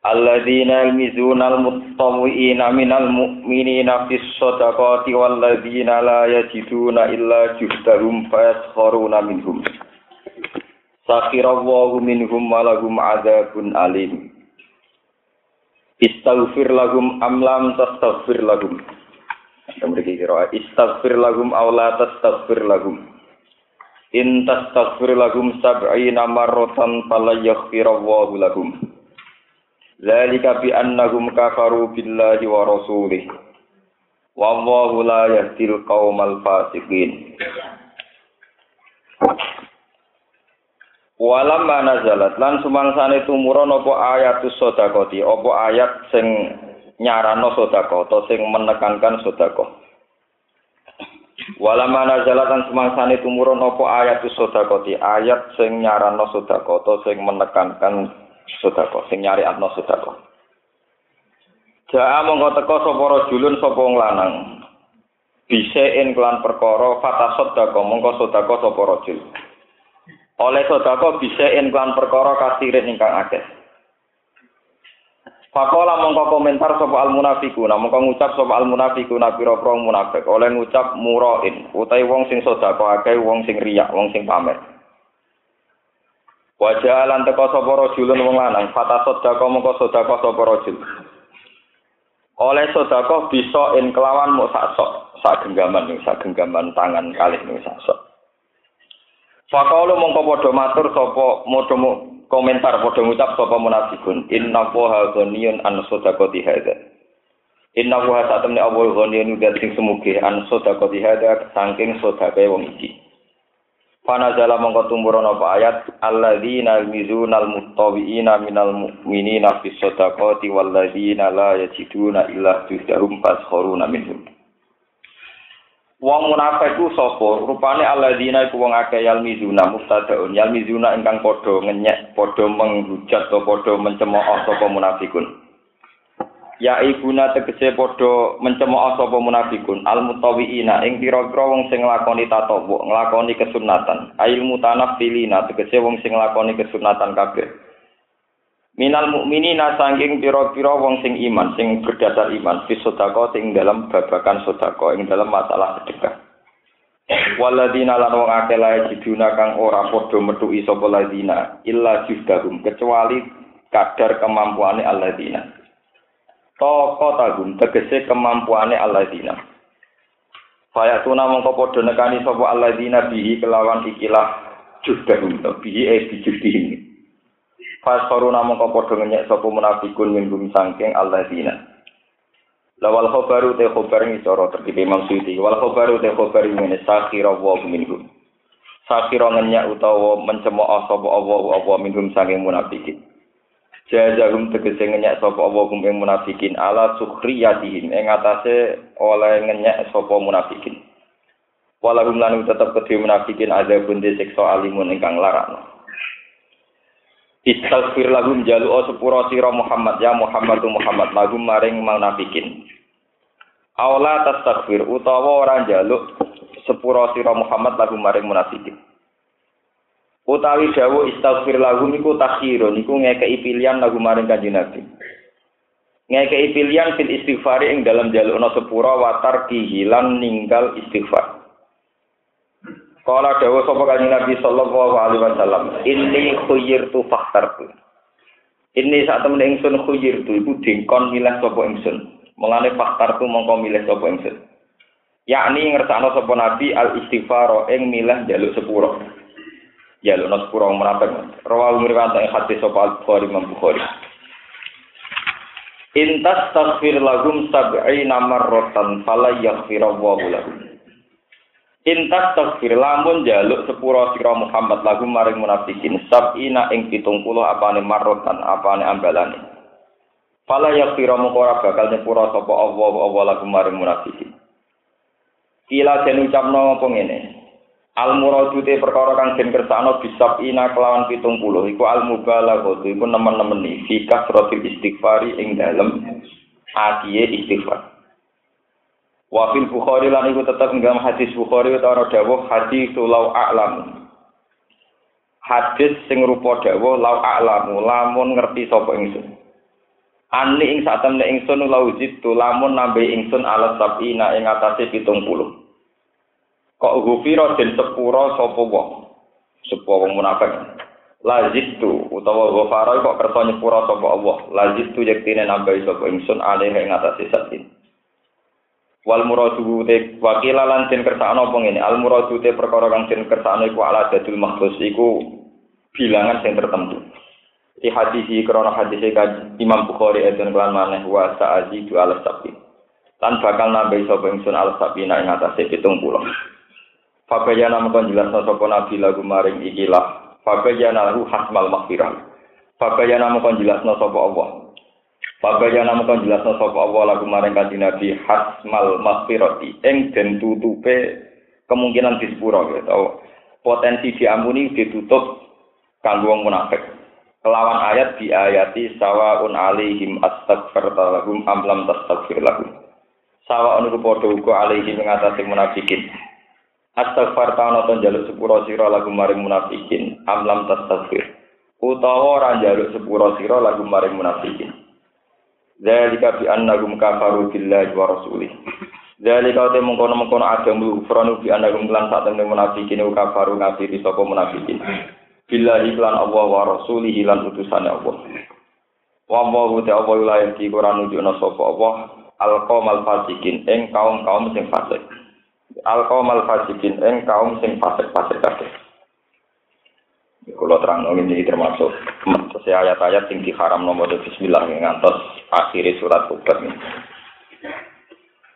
Alladzina yalmizuna al-mutawwi'ina minal mu'minina fis shadaqati walladzina la yajiduna illa juhdahum fayaskharuna minhum. Sakhirallahu minhum wa lahum adzabun alim. Istaghfir lahum am lam tastaghfir lahum. Mriki kira istaghfir lahum aw la tastaghfir lahum. In tastaghfir lahum sab'ina marratan fala yaghfirallahu lahum. Zalika bi annahum kafaru billahi wa rasulih. Wallahu la yahdil qaumal fasiqin. Walam nazalat lan sumangsane tumurun apa ayatus sedekati, apa ayat sing nyarano sedekah atau sing menekankan sedekah. Walam nazalat lan sumangsane tumurun apa ayatus sedekati, ayat sing nyarano sedekah atau sing menekankan sedekah sing nyari atno sedekah. Jaa mongko teka sapa rajulun sapa wong lanang. Bisein kelan perkara fatasot dako mongko sedekah sapa rajul. Oleh sedekah bisein kelan perkara kasirin ingkang akeh. Fakola mongko komentar sapa al munafiquna mongko ngucap sapa al munafiquna pira-pira munafik. Oleh ngucap murain utawi wong sing sedekah akeh wong sing riyak wong sing pamer Wajah lan teko sapa rajulun wong lanang, fata sedekah mongko sedekah sapa rajul. Oleh sedekah bisa in kelawan muk sak sok, sak genggaman sak genggaman tangan kalih ning sak sok. Fakalu mongko padha matur sapa modho komentar padha ngucap sapa munafikun, inna wa ghaniyun an sedekati hadza. Inna wa satamni awal ghaniyun sing semuge an sedekati hadza saking sedekah wong iki. Panazala mongko tumurun apa ayat alladzina yalmizuna almuttawiina minal mu'minina fis shadaqati walladzina la yajiduna illa juhdahum faskharuna minhum. Wong munafik ku sapa? Rupane alladzina iku wong akeh yalmizuna mubtadaun yalmizuna ingkang padha ngenyek, padha menghujat atau padha mencemooh sapa munafikun. Ya ibuna tegese padha mencemooh sapa munafikun. Al mutawiina ing pira-pira wong sing nglakoni tatawu nglakoni kesunatan. Ail mutanafilina tegese wong sing nglakoni kesunatan kabeh. Minal mukminina saking pira-pira wong sing iman sing berdasar iman. Fi sedekah ing dalam babakan sedekah ing dalam masalah sedekah. Waladina lan wong akeh lae jiduna kang ora padha metuki sapa ladina illa juhdahum kecuali kadar kemampuane alladzina Toko tagum tegese kemampuane alladzina. Faya tuna mongko padha nekani sapa alladzina bihi kelawan ikilah juhdahum bihi e bijudihim. Fasfaruna mongko padha ngenyek sapa munafikun min bumi sangking alladzina. Lawal khobaru te khobar ngisoro terkipi Imam Suyuti. Wal khobaru te khobar ini sakhira wa minhum. Sakhira ngenyek utawa mencemooh sapa Allah Allah minhum sangking munafikin. Jazahum tegese ngenyek sapa Allah kum ing munafikin ala sukhriyatihim ing atase oleh ngenyek sapa munafikin. Walahum lan tetep kedhe munafikin ada bunde siksa alimun ingkang larakno. Istaghfir lahum jalu sepura sira Muhammad ya Muhammad Muhammad lahum maring munafikin. Aula tastaghfir utawa ora jaluk sepura sira Muhammad lahum maring munafikin. Utawi dawuh istaghfir lahum iku takhirun iku ngekeki pilihan lagu maring kanjeng Nabi. Ngekeki pilihan fil istighfar ing dalam jalukna sepura watar kihilan ninggal istighfar. Kala dawuh sapa kanjeng Nabi sallallahu alaihi wasallam, "Inni khuyyirtu fakhtartu." Ini saat temen ingsun khuyyirtu iku dingkon milih sapa ingsun. Mulane fakhtartu mongko milih sapa ingsun. Yakni ngersakno sapa Nabi al istighfar ing milih jaluk sepura. Ya lu nos kurang merapek rawal ngriwat ing hadis sapa Bukhari Imam Bukhari Intas tasfir lagum sab'i namar rotan fala yaghfirallahu lahum Intas tasfir lamun jaluk sepuro sira Muhammad lagu maring munafikin sab'ina ing 70 apane marrotan apane ambalane Fala yaghfira mongko ora bakal nyepura sapa Allah Allah lagu maring munafikin. Kila den ucapno apa ngene. Al muradu te perkara kang den kersakno bisab ina kelawan 70 iku al mubalaghah iku nemen-nemen fi kasratil istighfari ing dalem akiye istighfar. Wa fil Bukhari lan iku tetep enggam hadis Bukhari utawa dawuh hadis lau a'lam. Hadis sing rupa dawuh lau a'lamu lamun ngerti sapa ingsun. Ani ing satemne ingsun lau jitu lamun nambe ingsun ala sabina ing atase 70. Kok gufira den sepura sapa wong? Sapa wong munafik. Lazitu utawa ghafara kok kersa nyepura sapa Allah. Lazitu yektine nambahi sapa ingsun alih ing atase sabina. wal muradu te wakila lan den kersakno apa ngene al muradu te perkara kang den kersakno iku ala dadul mahfuz iku bilangan sing tertentu di hadis iki krana hadis Imam Bukhari eden kelan maneh wa sa'azi du al sabi lan bakal nambahi sapa ingsun al sabi ing atase 70 Fabayana mengkon jelas sapa nabi lagu maring ikilah Fabayana lahu hasmal maghfirah Fabayana mengkon jelas sapa Allah Bapak yang nama kan jelas sapa Allah lagu maring kanjeng Nabi hasmal maghfirati ing den tutupe kemungkinan dispura gitu. Potensi diampuni ditutup kanggo wong munafik. Kelawan ayat di ayati sawaun alaihim astaghfirta lahum am lam tastaghfir lahum. Sawaun ku padha uga alaihim ing munafikin. Astaghfarta ana to njaluk sepura sira lagu maring munafikin am lam tastaghfir. Utawa ora njaluk sepura sira lagu maring munafikin. Zalika bi annahum kafaru billahi wa rasulih. Zalika te mengkono-mengkono ada mufranu bi annahum lan sak temne munafikin kafaru ngafiri munafikin. Billahi lan Allah wa rasulih lan utusane Allah. Wa Allahu Allah la yati Quran nunjukna sapa Allah al qaumal fasikin ing kaum-kaum sing fasik. Al qaumal fasikin ing kaum sing fasik-fasik kabeh. Kalau terang ini termasuk saya ayat-ayat yang diharam nomor Bismillah yang ngantos akhiri surat Tubat ini.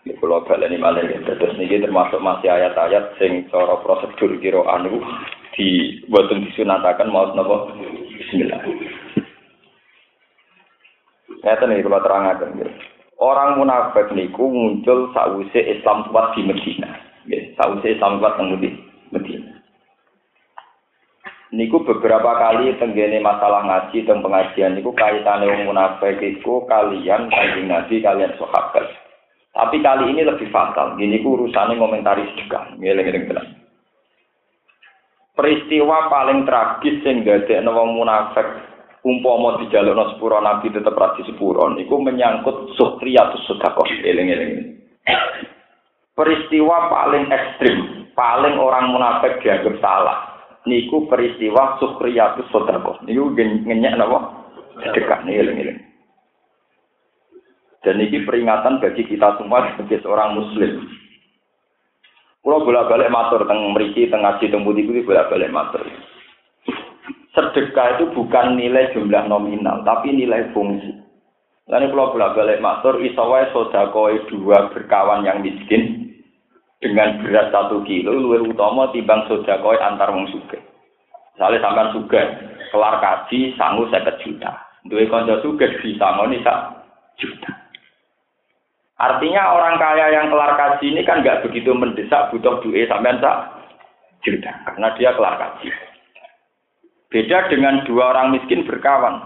Di Pulau Balen ini malah ya. Terus ini termasuk masih ayat-ayat sing cara prosedur kiro anu di buatun disunatakan mau nopo Bismillah. Nyata nih kalau terang aja. Orang munafik niku muncul sausé Islam kuat di Medina. Ya, sausé kuat di Medina. niku beberapa kali tenggene masalah ngaji dan pengajian niku kaitannya wong munafik iku kalian kanjeng Nabi kalian sahabat. Tapi kali ini lebih fatal. Gini ku urusannya komentari juga. Ngeleng-ngeleng tenan. Peristiwa paling tragis sing dadekno wong munafik umpama dijalukno sepuro Nabi tetep ra sepuro niku menyangkut suhriyatus sedekah. Eling-eling. Peristiwa paling ekstrim, paling orang munafik dianggap salah niku peristiwa sukriyatus sodako. Niku ngenyek napa? Sedekah eling Dan ini peringatan bagi kita semua sebagai seorang muslim. Kalau bolak-balik matur teng meriki teng ngaji teng budi budi bolak-balik matur. Sedekah itu bukan nilai jumlah nominal, tapi nilai fungsi. Lalu kalau bolak-balik matur, isawai sodako dua berkawan yang miskin, dengan berat satu kilo luwih utama timbang koi antar wong suge. Misalnya sampean suge, kelar kaji sanggup seket juta. Duwe suge bisa ngoni sak juta. Artinya orang kaya yang kelar kaji ini kan nggak begitu mendesak butuh duit sampean sak juta karena dia kelar kaji. Beda dengan dua orang miskin berkawan.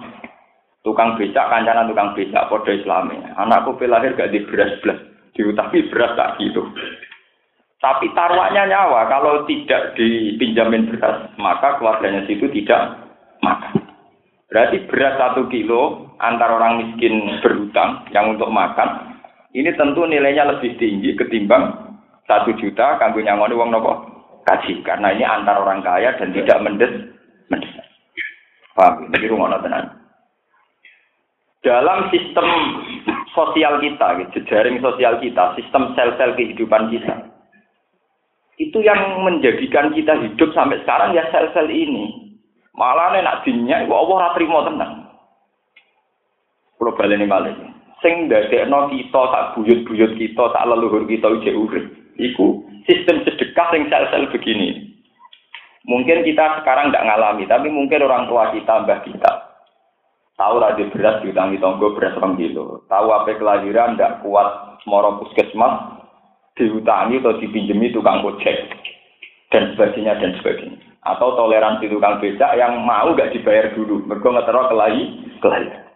Tukang becak kancanan tukang becak podo islami. Anakku lahir gak di beras belas, diutangi beras tak gitu. Tapi taruhannya nyawa, kalau tidak dipinjamin beras, maka keluarganya situ tidak makan. Berarti beras satu kilo antara orang miskin berhutang yang untuk makan, ini tentu nilainya lebih tinggi ketimbang satu juta kanggo nyangoni uang nopo kaji. Karena ini antara orang kaya dan tidak mendes mendes. Paham? Ini rumah tenan. Dalam sistem sosial kita, jejaring sosial kita, sistem sel-sel kehidupan kita, itu yang menjadikan kita hidup sampai sekarang ya sel-sel ini. Malah nak dinnya, Allah ora trimo tenang. Kulo baleni malih. Sing ndadekno kita tak buyut-buyut kita, tak leluhur kita ijek urip. Iku sistem sedekah sing sel-sel begini. Mungkin kita sekarang tidak ngalami, tapi mungkin orang tua kita, mbah kita. Tahu lagi beras diutangi tonggo beras rong kilo. Tahu apa kelahiran tidak kuat moro puskesmas diutangi atau dipinjemi tukang ojek dan sebagainya dan sebagainya. Atau toleransi tukang becak yang mau gak dibayar dulu. Mereka ngetero kelahi kelahiran.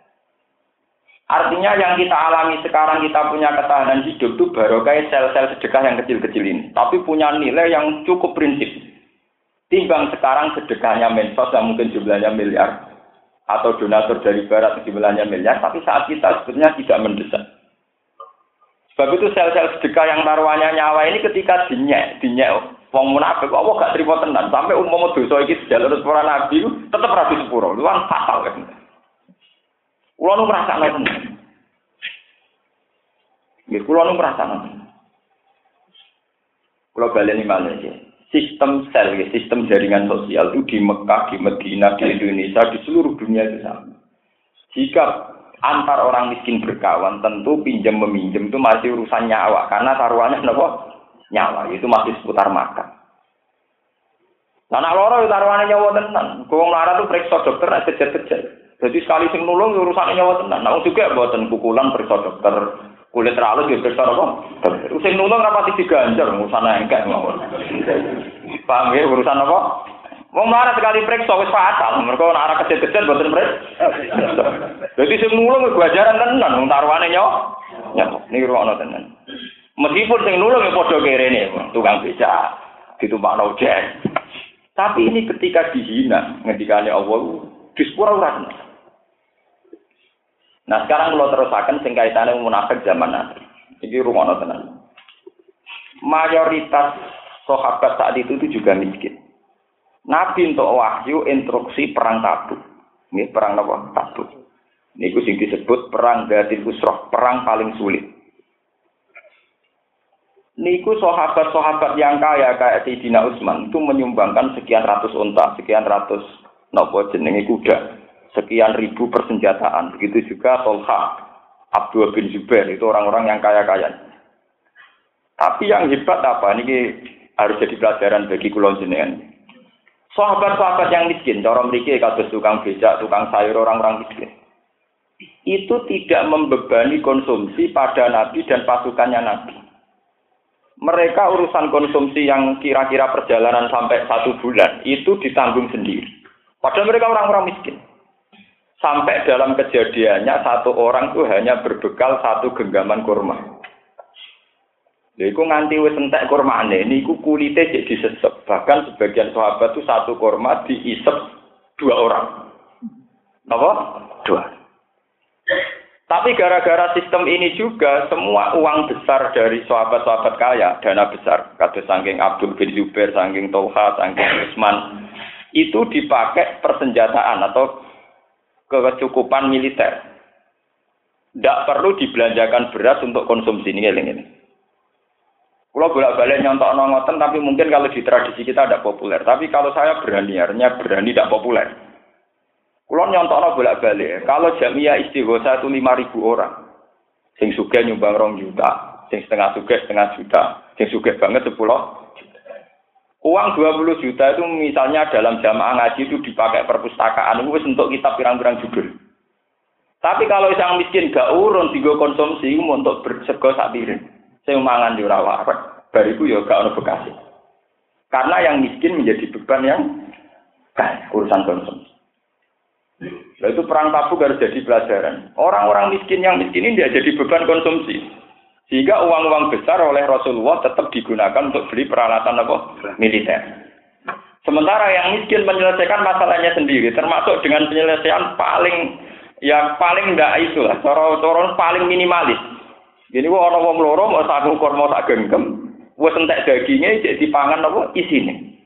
Artinya yang kita alami sekarang kita punya ketahanan hidup itu baru kayak sel-sel sedekah yang kecil-kecil ini. Tapi punya nilai yang cukup prinsip. Timbang sekarang sedekahnya mensos yang mungkin jumlahnya miliar atau donatur dari barat jumlahnya miliar, tapi saat kita sebetulnya tidak mendesak. Sebab itu sel-sel sedekah yang taruhannya nyawa ini ketika dinyek, dinyek wong munafik, Allah gak terima tenan. Sampai umum dosa iki jalur para nabi tetap rapi sepuro, lu kan fatal kan. Kulo nu merasa tenan. Nggih, kulo nu tenan. Kulo baleni malih sistem sel, ya, sistem jaringan sosial itu di Mekah, di Medina, di Indonesia, di seluruh dunia itu sama. Jika antar orang miskin berkawan, tentu pinjam meminjam itu masih urusan nyawa, karena taruhannya apa? Nyawa, itu masih seputar makan. Nah, nak loro itu taruhannya nyawa tenan. Kau lara tuh periksa dokter, nak kejar-kejar. Jadi sekali sing nulung urusannya nyawa tenan. Nah, juga buatan pukulan periksa dokter, kulit terlalu juga besar apa? Sing nulung rapati diganjar urusan engkek mawon. Paham ya urusan apa? Mau marah sekali periksa wis fatal. Mereka nek arah kecil-kecil boten periksa. Jadi sing nulung gajaran tenan wong taruhane nyo. Ya, niki ruwono tenan. Meskipun sing nulung ya padha kerene, tukang beca, ditumpakno ojek. Tapi ini ketika dihina, ngendikane Allah, di sepura ora Nah sekarang kalau terusakan sing kaitannya munafik zaman nanti. Ini rumah tenan. Mayoritas sahabat saat itu, itu juga miskin. Nabi untuk wahyu instruksi perang tabuk. Ini perang apa? Tabuk. Ini sing disebut perang Gadir Usroh, perang paling sulit. Niku sahabat-sahabat yang kaya kayak Sayyidina Utsman itu menyumbangkan sekian ratus unta, sekian ratus nopo jenenge kuda sekian ribu persenjataan. Begitu juga Tolha, Abdul bin Zubair, itu orang-orang yang kaya-kaya. Tapi yang hebat apa? Ini harus jadi pelajaran bagi kulon jenengan. Sahabat-sahabat yang miskin, cara mereka kados tukang becak, tukang sayur, orang-orang miskin. Itu tidak membebani konsumsi pada Nabi dan pasukannya Nabi. Mereka urusan konsumsi yang kira-kira perjalanan sampai satu bulan, itu ditanggung sendiri. Padahal mereka orang-orang miskin. Sampai dalam kejadiannya satu orang itu hanya berbekal satu genggaman kurma. Lha iku nganti wis entek kurmane niku kulite jadi disesep. Bahkan sebagian sahabat itu satu kurma diisep dua orang. Apa? Dua. Tapi gara-gara sistem ini juga semua uang besar dari sahabat-sahabat kaya, dana besar, kata sangking Abdul bin Zubair, sangking Tolha, sangking Usman, itu dipakai persenjataan atau kecukupan militer. Tidak perlu dibelanjakan beras untuk konsumsi ini ini. Kalau bolak-balik nyontok nongoten, tapi mungkin kalau di tradisi kita tidak populer. Tapi kalau saya berani, artinya berani tidak populer. Kalau nyontok no bolak-balik, kalau jamiah istighosa itu lima ribu orang, sing suge nyumbang rong juta, sing setengah suge setengah juta, sing suge banget sepuluh Uang 20 juta itu misalnya dalam jamaah ngaji itu dipakai perpustakaan, itu untuk kita pirang-pirang judul. Tapi kalau yang miskin gak urun tiga konsumsi untuk bersego sak piring. Saya mangan di rawa, bariku ya gak ono. Karena yang miskin menjadi beban yang kan urusan konsumsi. Nah, itu perang tabuk harus jadi pelajaran. Orang-orang miskin yang miskin ini tidak jadi beban konsumsi. Sehingga uang-uang besar oleh Rasulullah tetap digunakan untuk beli peralatan apa? militer. Sementara yang miskin menyelesaikan masalahnya sendiri, termasuk dengan penyelesaian paling yang paling enggak itu lah, cara paling minimalis. Jadi gua orang wong loro mau sak ukur mau sak genggam, wis entek dagingnya jadi dipangan apa isine.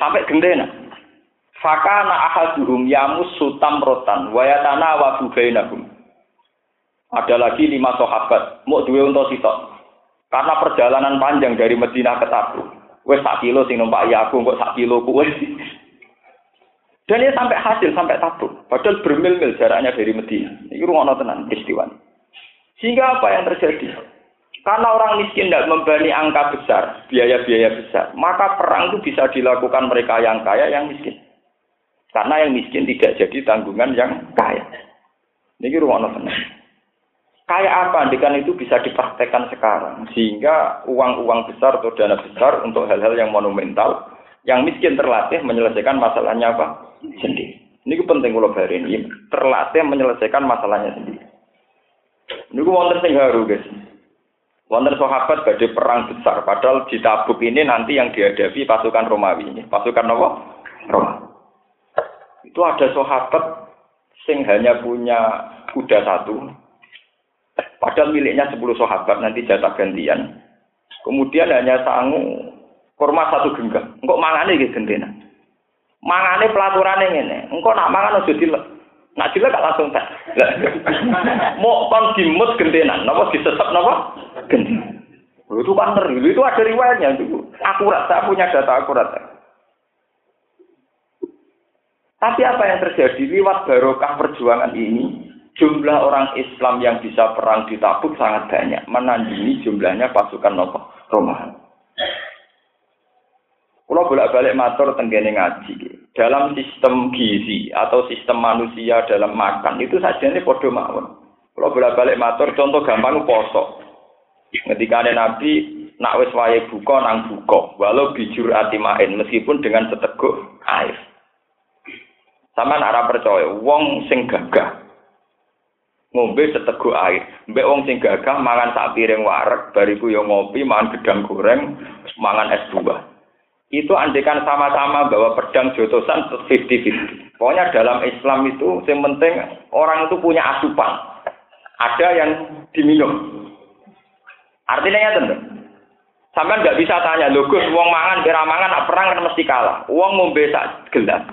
Sampai gendena. Fakana ahaduhum yamus sutam rotan, wayatana wa bainahum. Ada lagi lima sahabat, mau dua untuk sitok. Karena perjalanan panjang dari Madinah ke Tabuk. Wes sak kilo sing numpak ya aku, kok sak kilo ku Dan dia sampai hasil, sampai Tabuk. Padahal bermil-mil jaraknya dari Madinah. Ini rumah tenan peristiwa. Sehingga apa yang terjadi? Karena orang miskin tidak membani angka besar, biaya-biaya besar, maka perang itu bisa dilakukan mereka yang kaya, yang miskin. Karena yang miskin tidak jadi tanggungan yang kaya. Ini ruang tenang. Kayak apa andikan itu bisa dipraktekkan sekarang sehingga uang-uang besar atau dana besar untuk hal-hal yang monumental yang miskin terlatih menyelesaikan masalahnya apa sendiri. Ini penting kalau hari ini terlatih menyelesaikan masalahnya sendiri. Ini wonten sing haru guys. Wonten sahabat badhe perang besar padahal di Tabuk ini nanti yang dihadapi pasukan Romawi ini. Pasukan apa? Roma. Itu ada sahabat sing hanya punya kuda satu, Padahal miliknya 10 sahabat nanti jatah gantian. Kemudian hanya sangu kurma satu genggam. Engkau mangane gitu gendena. Mangane pelaturan ini. Engkau nak mangan aja dilek. Nak gak langsung tak. Mau kon dimut gentenan. Napa disesep napa? Gentenan. Itu kan ngeri. Itu ada riwayatnya. Itu akurat. Saya punya data akurat. Tapi apa yang terjadi lewat barokah perjuangan ini, jumlah orang Islam yang bisa perang di Tabuk sangat banyak, menandingi jumlahnya pasukan Romawi. Kalau bolak-balik matur tenggene ngaji, dalam sistem gizi atau sistem manusia dalam makan itu saja ini podo mawon. Kalau bolak-balik matur, contoh gampang poso. Ketika ada Nabi nak wis wae buka nang buka, walau bijur atimain meskipun dengan seteguk air. Sama arah percaya, wong sing gagah ngombe seteguk air. Mbek wong sing gagah mangan sak piring wareg, bariku yo ngopi, mangan gedang goreng, mangan es buah. Itu andekan sama-sama bahwa pedang jotosan 50-50. Pokoknya dalam Islam itu yang penting orang itu punya asupan. Ada yang diminum. Artinya ya tentu. Sampai nggak bisa tanya, lho Gus, wong mangan, kira mangan, perang kan mesti kalah. Wong ngombe sak gelas,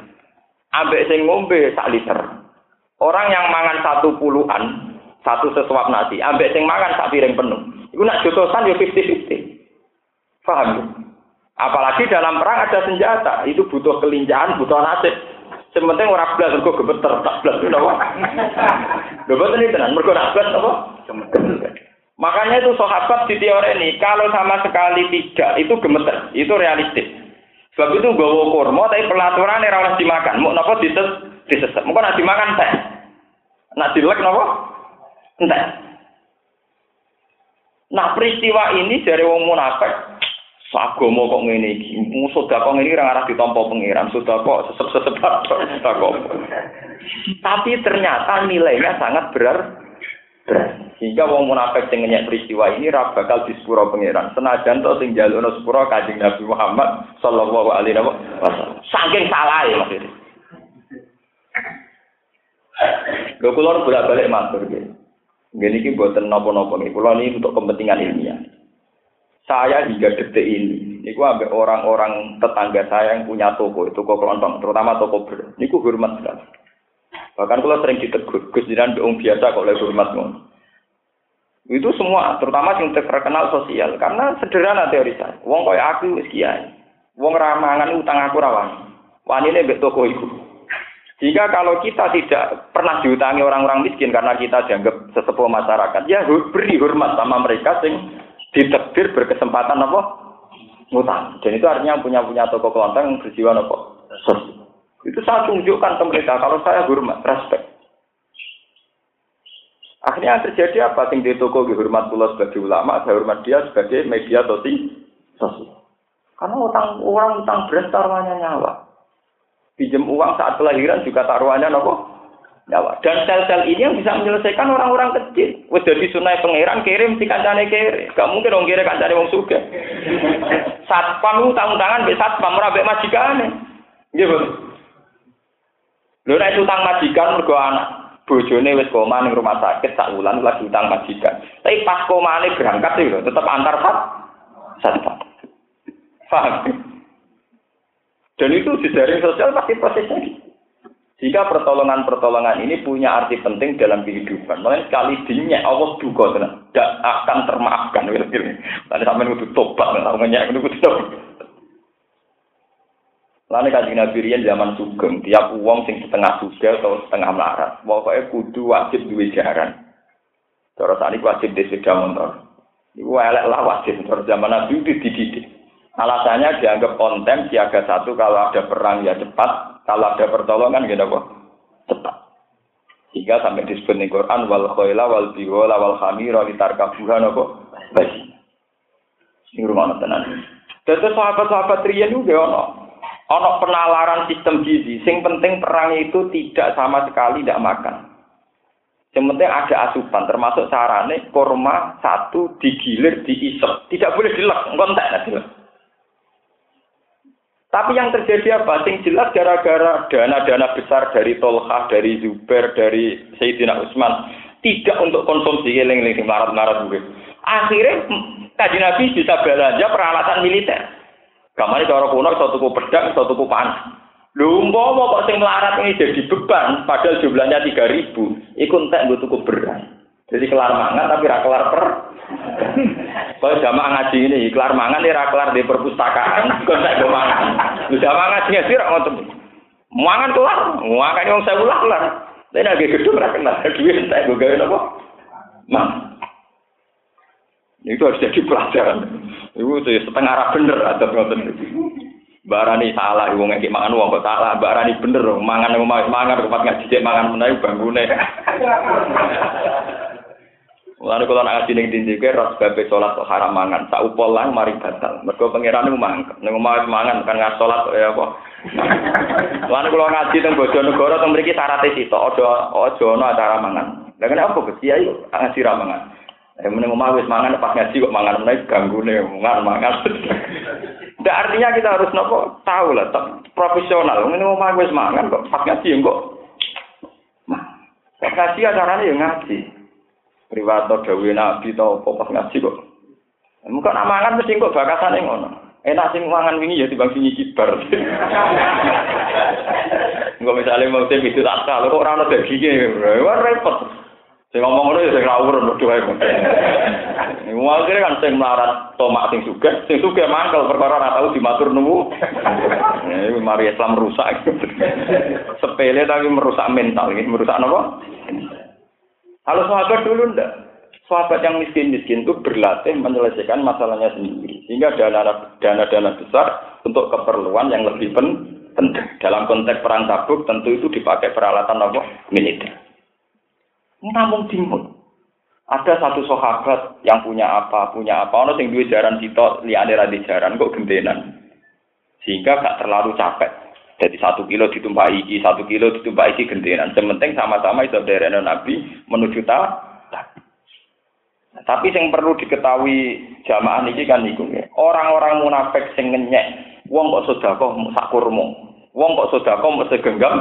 ambek sing ngombe sak liter. Orang yang mangan satu puluhan, satu sesuap nasi, ambek sing mangan sak piring penuh. Iku nak jotosan yo 50-50. Paham? Apalagi dalam perang ada senjata, itu butuh kelincahan, butuh nasib. Sementing orang belas kok gemeter, tak belas itu boten ini tenan, mergo nak belas apa? Makanya itu sahabat di teori ini, kalau sama sekali tidak, itu gemeter, itu realistis. Sebab itu bawa kurma, tapi pelaturan ora oleh dimakan. Mau nopo dises disesat. Mungkin nak dimakan teh. Nak dilek nopo? Entah. Nah peristiwa ini dari wong munafik Agama kok ngene iki. Musuh kok ngene ora arah ditampa pangeran, sudah kok sesep-sesep. Tapi ternyata nilainya sangat berat. Sehingga wong munafik sing ngenyek peristiwa ini ra bakal disepuro pangeran. Senajan to sing jalukno sepuro Kanjeng Nabi Muhammad sallallahu alaihi wasallam. Saking salah ya maksudnya. Lho kula bolak-balik matur nggih. Nggih niki mboten napa-napa nggih. Kula ini untuk kepentingan ilmiah. Saya hingga detik ini, niku ambek orang-orang tetangga saya yang punya toko, toko kelontong, terutama toko ber. Niku hormat sekali. Bahkan kalau sering ditegur, Gus Jiran beung biasa kok oleh hormat ngono. Itu semua, terutama yang terkenal sosial, karena sederhana teori saya. Wong kaya aku wis kiai. Wong ramangan utang aku rawan. Wanine mbek toko iku. Jika kalau kita tidak pernah diutangi orang-orang miskin karena kita dianggap sesepuh masyarakat, ya beri hormat sama mereka sing ditekdir berkesempatan apa? Ngutang. Dan itu artinya punya punya toko kelontong berjiwa apa? Itu saya tunjukkan ke mereka kalau saya hormat, respect. Akhirnya terjadi apa? Sing di toko dihormat pula sebagai ulama, saya hormat dia sebagai media sosial. Karena utang orang utang beras taruhannya nyawa pinjam uang saat kelahiran juga taruhannya nopo nyawa. Dan sel-sel ini yang bisa menyelesaikan orang-orang kecil. Wes dari sunai pangeran kirim si kancane kiri. Gak mungkin dong kiri kancane wong suga. Satpam utang tangan be satpam ora be majikane. Nggih, Bu. Lho nek utang majikan mergo anak bojone wis koma ning rumah sakit sak wulan lagi utang majikan. Tapi pas komane berangkat lho tetep antar sat satpam. Paham? Dan itu di jaring sosial pasti prosesnya gitu. Jika pertolongan-pertolongan ini punya arti penting dalam kehidupan, makanya sekali dinyak Allah duka tidak akan termaafkan. Tadi sampai itu tobat, nggak ngenyak itu tobat. Lalu kaji Nabi Rian zaman sugeng, tiap uang sing setengah suga atau setengah melarat, pokoknya kudu wajib duwe jaran. Terus tadi wajib di sepeda motor. Iku elek lah wajib. Terus zaman Nabi itu dididik. Alasannya dianggap konten siaga satu kalau ada perang ya cepat, kalau ada pertolongan gitu kok cepat. Sehingga sampai disebut di Quran wal khoila wal biwala wal khamira litarkabuha napa basi. Ini rumah tenan. Terus sahabat-sahabat riyen juga ono ono penalaran sistem gizi. Sing penting perang itu tidak sama sekali tidak makan. Yang penting ada asupan, termasuk sarane korma satu digilir, diisep. Tidak boleh dilek, enggak nanti. Tapi yang terjadi apa? Sing jelas gara-gara dana-dana besar dari Tolha, dari Zubair, dari Sayyidina Utsman tidak untuk konsumsi eling-eling marat-marat gue. Akhirnya kaji Nabi bisa belanja peralatan militer. Kamane cara kuno iso tuku pedang, iso tuku panah. Lho umpama kok sing melarat ini jadi beban padahal jumlahnya 3000, iku entek nggo tuku beras. Jadi kelar mangan tapi ra kelar per kalau jamaah ngaji ini, kelar mangan ora kelar di perpustakaan, kok tak go mangan. Jamaah ngaji ngaji ora ngoten. Mangan kelar, mangan wong saya ulah kelar. Tapi nek gedung ora kenal, duwe tak go gawe napa? Mang. Itu harus jadi pelajaran. Itu setengah arah bener atau ngoten. Barani salah wong ngeki mangan wong kok salah, barani bener mangan mangan tempat ngaji mangan menawi banggune. Mulane kula nak ngaji ning dindi ke ros babe salat kok haram mangan, sak upol lang mari batal. Mergo pangeran niku mangkel. Ning omah mangan kan ngas salat ya apa. Mulane kula ngaji teng Bojonegoro teng mriki syaratnya sitok aja aja ana acara mangan. Lah kene apa Gus Kiai ngaji ra mangan. Ya meneng omah wis mangan pas ngaji kok mangan meneh ganggune mangan mangan. Ndak artinya kita harus nopo tahu lah, profesional. Ngene omah wis mangan kok pas ngaji kok. Nah, ngaji acarane ya ngaji. Riwato dawe nabi to apa pas ngaji kok. Muka nak mangan mesti kok bakasane ngono. Enak sing mangan wingi ya timbang sing kibar. Engko misale mau tem itu tak kok ora ono daginge. Wah repot. Sing ngomong ngono ya sing ngawur nuduh ae. Iku akhire kan sing melarat tomak sing sugih, sing sugih mangkel perkara ora tau dimatur nunggu. Ini mari Islam rusak. Sepele tapi merusak mental, ini merusak apa? Kalau sahabat dulu ndak. Sahabat yang miskin-miskin itu berlatih menyelesaikan masalahnya sendiri. Sehingga dana-dana besar untuk keperluan yang lebih penting. Dalam konteks perang tabuk tentu itu dipakai peralatan apa? Militer. Namun timur. Ada satu sahabat yang punya apa, punya apa. Ono sing duwe jaran sito, liane di jaran kok gendenan. Sehingga gak terlalu capek jadi satu kilo ditumpah iki, satu kilo ditumpah iki gentenan. Sementing sama-sama itu dari Nabi menuju ta. Tapi yang perlu diketahui jamaah ini kan niku Orang-orang munafik sing ngenyek, wong kok sedekah sak kurma. Wong kok sedekah mau segenggam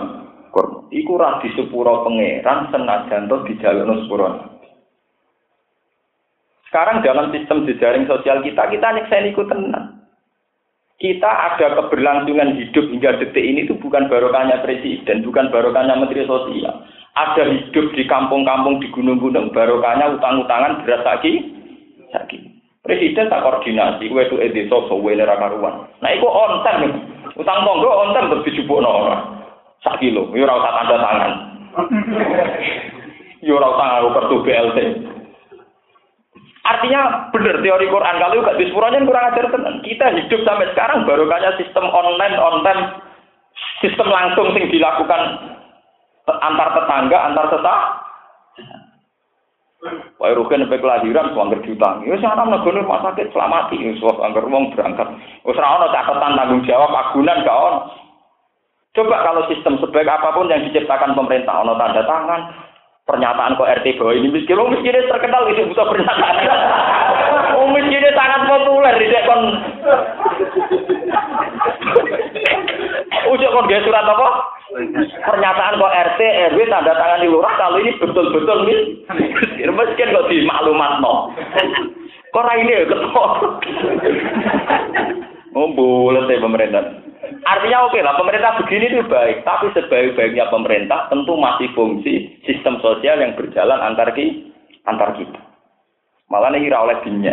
kurma. Iku ra disepuro pangeran senajan to dijalukno sepuro. Sekarang dalam sistem jejaring sosial kita, kita nyekseni iku tenang kita ada keberlangsungan hidup hingga detik ini itu bukan barokahnya presiden, bukan barokahnya menteri sosial. Ada hidup di kampung-kampung di gunung-gunung, barokahnya utang-utangan beras lagi, lagi. Presiden tak koordinasi, gue itu edi sosok gue karuan. Nah, itu onten, utang monggo onten terus dijubuk orang. Sak kilo, yo ora tanda tangan. Yo ora usah kartu BLT. Artinya benar teori Quran kalau juga dispuranya kurang ajar tenan. Kita hidup sampai sekarang baru kaya sistem online online sistem langsung yang dilakukan antar tetangga, antar tetap. Wah, rugen sampai kelahiran, suangger diutang. Ya, sih anak negara rumah sakit selamati, ya, suangger uang berangkat. Wes ora catatan tanggung jawab agunan gak Coba kalau sistem sebaik apa pun yang diciptakan pemerintah, ono tanda tangan, pernyataan kok RT bahwa ini miskin, oh miskinnya terkenal itu butuh pernyataan. Oh miskinnya sangat populer di kon. Ujuk kon surat apa? Pernyataan kok RT RW tanda tangan di lurah kalau ini betul-betul miskin. Miskin kok di maklumat no. Kok ini ya ketemu. Oh boleh pemerintah. Artinya oke lah, pemerintah begini itu baik, tapi sebaik-baiknya pemerintah tentu masih fungsi sistem sosial yang berjalan antar ki, antar kita. Malah ini kira oleh dinya,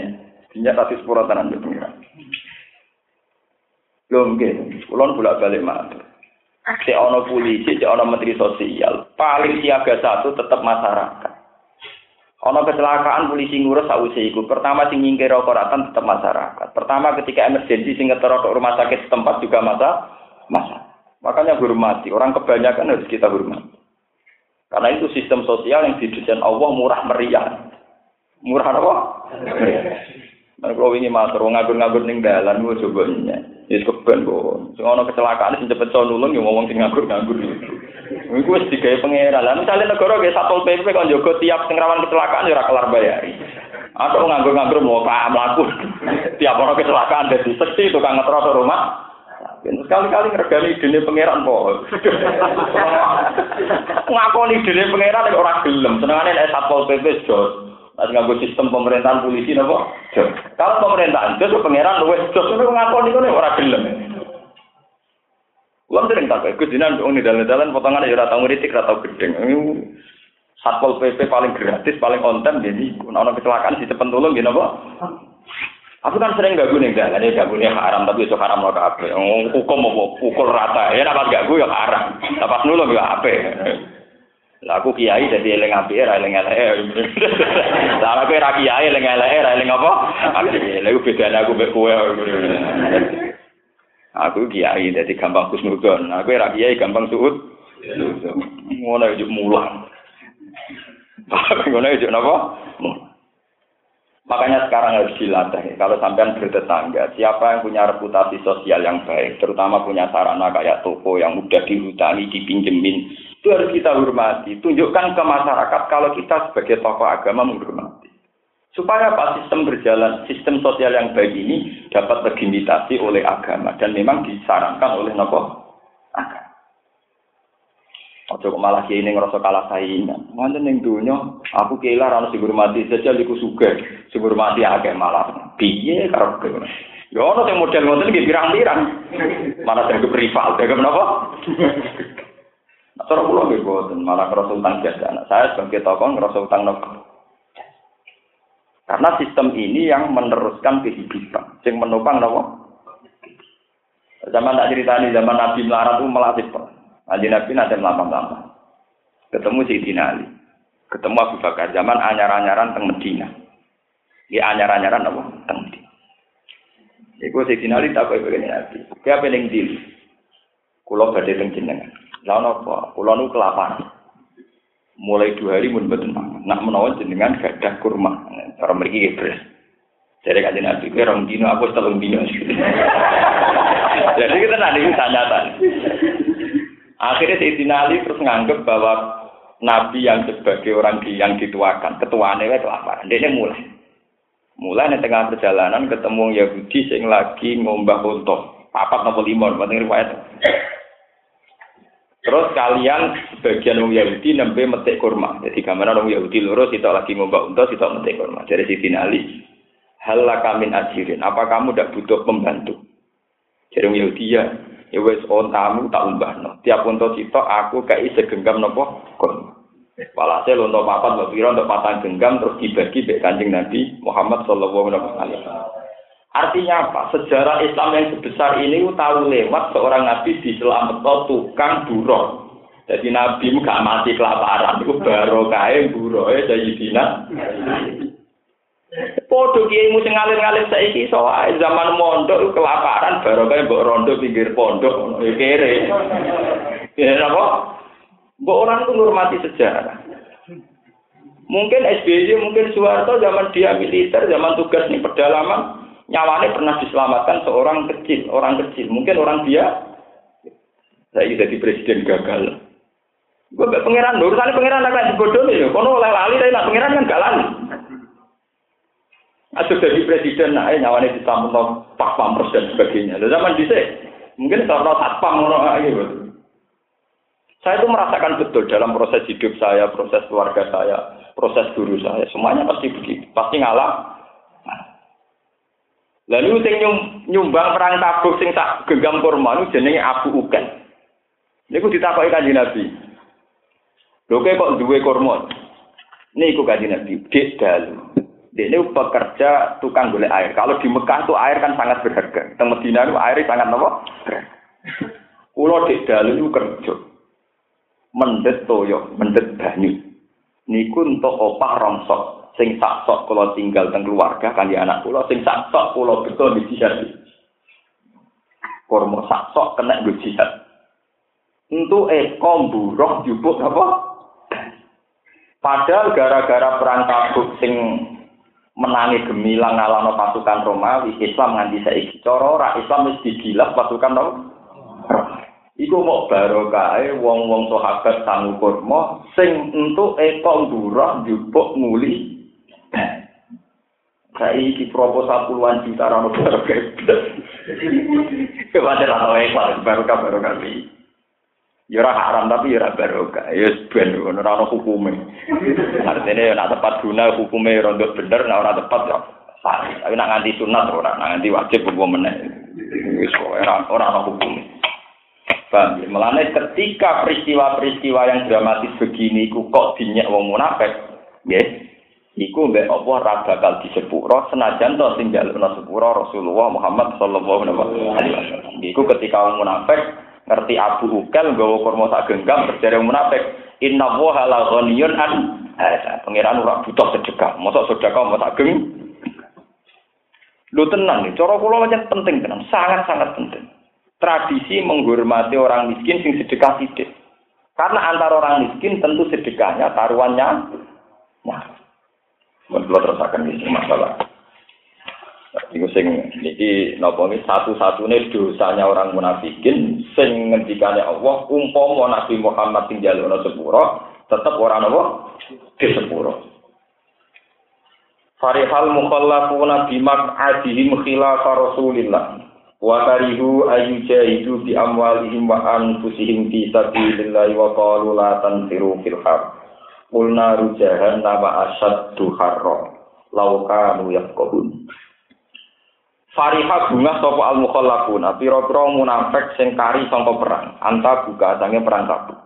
dinya tadi sepuluh tanah di pengiran. Belum gitu, kulon bolak balik matur. Si ono polisi, si ono menteri sosial, paling siaga satu tetap masyarakat. Ono kecelakaan polisi ngurus sausé iku. Pertama sing nyingkir koratan tetap masyarakat. Pertama ketika emergensi sing ngetero rumah sakit setempat juga masa masa. Makanya hormati. Orang kebanyakan harus kita hormati. Karena itu sistem sosial yang didesain Allah murah meriah. Murah apa? Nah, kalau ini matur ngabur-ngabur ning dalan gue coba nya. Ya keben ana kecelakaan sing cepet nulung ya ngomong sing ngabur-ngabur. Iku wis digawe pangeran. Lah misale negara ge Satpol PP kon jaga tiap sing rawan kecelakaan ya ora kelar bayari. Atau nganggur-nganggur mau pak melaku. tiap orang kecelakaan dari seksi tukang ngetros rumah. Sekali-kali ngergani dene pangeran kok. Ngakoni dene pangeran nek ora gelem. Senengane nek Satpol PP jos. Nanti nganggo sistem pemerintahan polisi napa? Kalau pemerintahan itu pangeran luwes jos ngono ngakoni ngono ora gelem. Kulo sering tak ikut dinan wong dalan-dalan potongan ya ora tau ngritik gedeng. Satpol PP paling gratis, paling konten jadi ana kecelakaan di depan tolong gini apa? Aku kan sering gak nih dalan ya gak haram tapi itu haram lo kabeh. Hukum mau pukul rata ya apa gak gue ya haram. Pas nulung ya apa? Lah aku kiai dadi eling apike ra eling eleke. Lah aku ra kiai eling eleke ra eling apa? Lha bedane aku mek kowe. Aku kiai dadi gampang kusnudon. Aku ra kiai gampang suud. Ngono yo mulang. Ngono yo napa? Makanya sekarang harus dilatih. Kalau sampean bertetangga, siapa yang punya reputasi sosial yang baik, terutama punya sarana kayak toko yang mudah dihutangi, dipinjemin, itu harus kita hormati. Tunjukkan ke masyarakat kalau kita sebagai tokoh agama menghormati. Supaya apa sistem berjalan, sistem sosial yang baik ini dapat terlimitasi oleh agama dan memang disarankan oleh nopo agama. Ojo malah kiai ning ngrasa kalah saingan. Wonten ning donya aku kiai lah ora hormati saja liku sugih, sing hormati akeh malah. Piye karo kowe? Ya ono sing model ngoten nggih pirang-pirang. Malah sing rival, dagang napa? Nah, cara kula nggih malah ngerasa utang jasa anak saya sebagai tokoh ngerasa utang nopo. Karena sistem ini yang meneruskan kehidupan, yang menopang nopo. Zaman tak ceritani zaman Nabi melarat itu melatih Nabi Nabi nanti melambang-lambang. Ketemu Sayyidina Ali. Ketemu Abu Bakar. Zaman anyar-anyaran teng Medina. Ya anyar-anyaran apa? Teng Medina. Iku Sayyidina Ali tak kaya begini Nabi. Kaya pening dili. Kulo badhe teng jenengan. Lah napa? Kula nu kelaparan. Mulai dua hari mun mboten mangan. Nak menawa jenengan gadah kurma. Cara nggih beres. Jadi kan Nabi, kira orang dino, aku telung dino. Jadi kita nanti tanya Akhirnya Sayyidina Ali terus nganggep bahwa Nabi yang sebagai orang yang dituakan, ketuaannya itu kelaparan. Dia mulai. Mulai di tengah perjalanan ketemu Yahudi yang lagi ngombah untuk papat nopo limon, penting riwayat. Terus kalian sebagian orang Yahudi nembe metik kurma. Jadi gambaran orang Yahudi lurus itu lagi ngombah untuk itu metik kurma. Jadi si Ali, hal kamin ajirin. Apa kamu tidak butuh pembantu? Jadi orang Yahudi ya, ya wes ontamu tak umbahno. Tiap untuk itu aku kayak segenggam nopo kurma. Walhasil untuk papat, untuk piro, untuk patang genggam terus dibagi be kanjeng Nabi Muhammad Shallallahu Alaihi Wasallam. Artinya apa? Sejarah Islam yang sebesar ini tahu lewat seorang nabi di selamat tukang buron. Jadi nabi gak mati kelaparan, itu baru kaya buron ya Sayyidina. Podo kiai mu sing ngalir-ngalir saiki soal zaman mondok kelaparan baru kaya mbok rondo pinggir pondok ya kere. Ya apa? Orang itu ngurmati sejarah. Mungkin SBY, mungkin Soeharto zaman dia militer, zaman tugas di pedalaman, nyawane pernah diselamatkan seorang kecil, orang kecil. Mungkin orang dia saya jadi presiden gagal. Gue gak pangeran, urusannya pangeran agak bodoh nih, kono oleh lali, tapi nak pangeran kan gak lali. Jadi presiden, nah, nyawane disambung pas pampers dan sebagainya. Lalu zaman dhisik, mungkin karena satpam ngono gitu. Saya itu merasakan betul dalam proses hidup saya, proses keluarga saya, proses guru saya, semuanya pasti begitu, pasti ngalah Lalu sing nyumbang perang Tabuk sing tak genggam kurma niku jenenge Abu Uken. Niku ditakoki Kanjeng Nabi. Lho kok duwe kurma? Niku Kanjeng Nabi, dik dalu. Dia pekerja tukang golek air. Kalau di Mekah tuh air kan sangat berharga. Di Medina itu air sangat apa? Kulo dik dalu itu kerja. Mendet toyo, mendet banyu. niku entuk opah rongsok sing sak sok kula tinggal teng keluarga kangge anak kula sing sak sok kula beto di jihad. Kurma sak sok kena nggo jihad. Entuk eko mburuh jupuk apa? Padahal gara-gara perang tabuk sing menangi gemilang ngalano pasukan Romawi Islam nganti saiki cara ora Islam wis digilap pasukan Romawi Iku mau barokahe wong-wong sahabat sang kurma sing entuk eko ndurah njupuk muli. Saiki proposal puluhan juta rano barokah. Kepada rano ekor barokah barokah iki. Ya ora haram tapi ya ora barokah. Ya ben ngono ora ono hukume. Artine nek tepat guna hukume rondo bener nek ora tepat ya sah. Tapi nek nganti sunat ora, nganti wajib hukum meneh. Wis ora ora ono hukume. Paham ya? Ketika peristiwa-peristiwa yang dramatis begini kok dinyak wong munafik. Iku mbek apa ora bakal disepuro senajan to sing jalukna sepuro Rasulullah Muhammad sallallahu alaihi wasallam. Iku ketika wong munafik ngerti Abu Ukal nggawa kurma sak genggam berjare munafik, inna wa la ghaniyun an. Pangeran ora butuh sedekah. Mosok sedekah mau sak geng. Lu tenang nih, cara kula penting tenan, sangat-sangat penting tradisi menghormati orang miskin sing sedekah sidik. Karena antara orang miskin tentu sedekahnya taruhannya nah. Menurut terus akan ini masalah. Iku sing niki napa ini satu-satunya dosanya orang munafikin sing ngendikane Allah umpama Nabi Muhammad sing jalukna sepuro tetep ora napa di sepuro. Farihal mukhallafuna bimak adihim khilafa Rasulillah wa karihu ayyujahidu bi amwalihim wa anfusihim fi sabilillah wa qalu la tanfiru fil qulna rujahan nama asyaddu harra law kanu yaqulun Fariha bunga sapa al mukhallafuna pira-pira munafik sing kari sangka perang. Anta buka sange perang kabeh.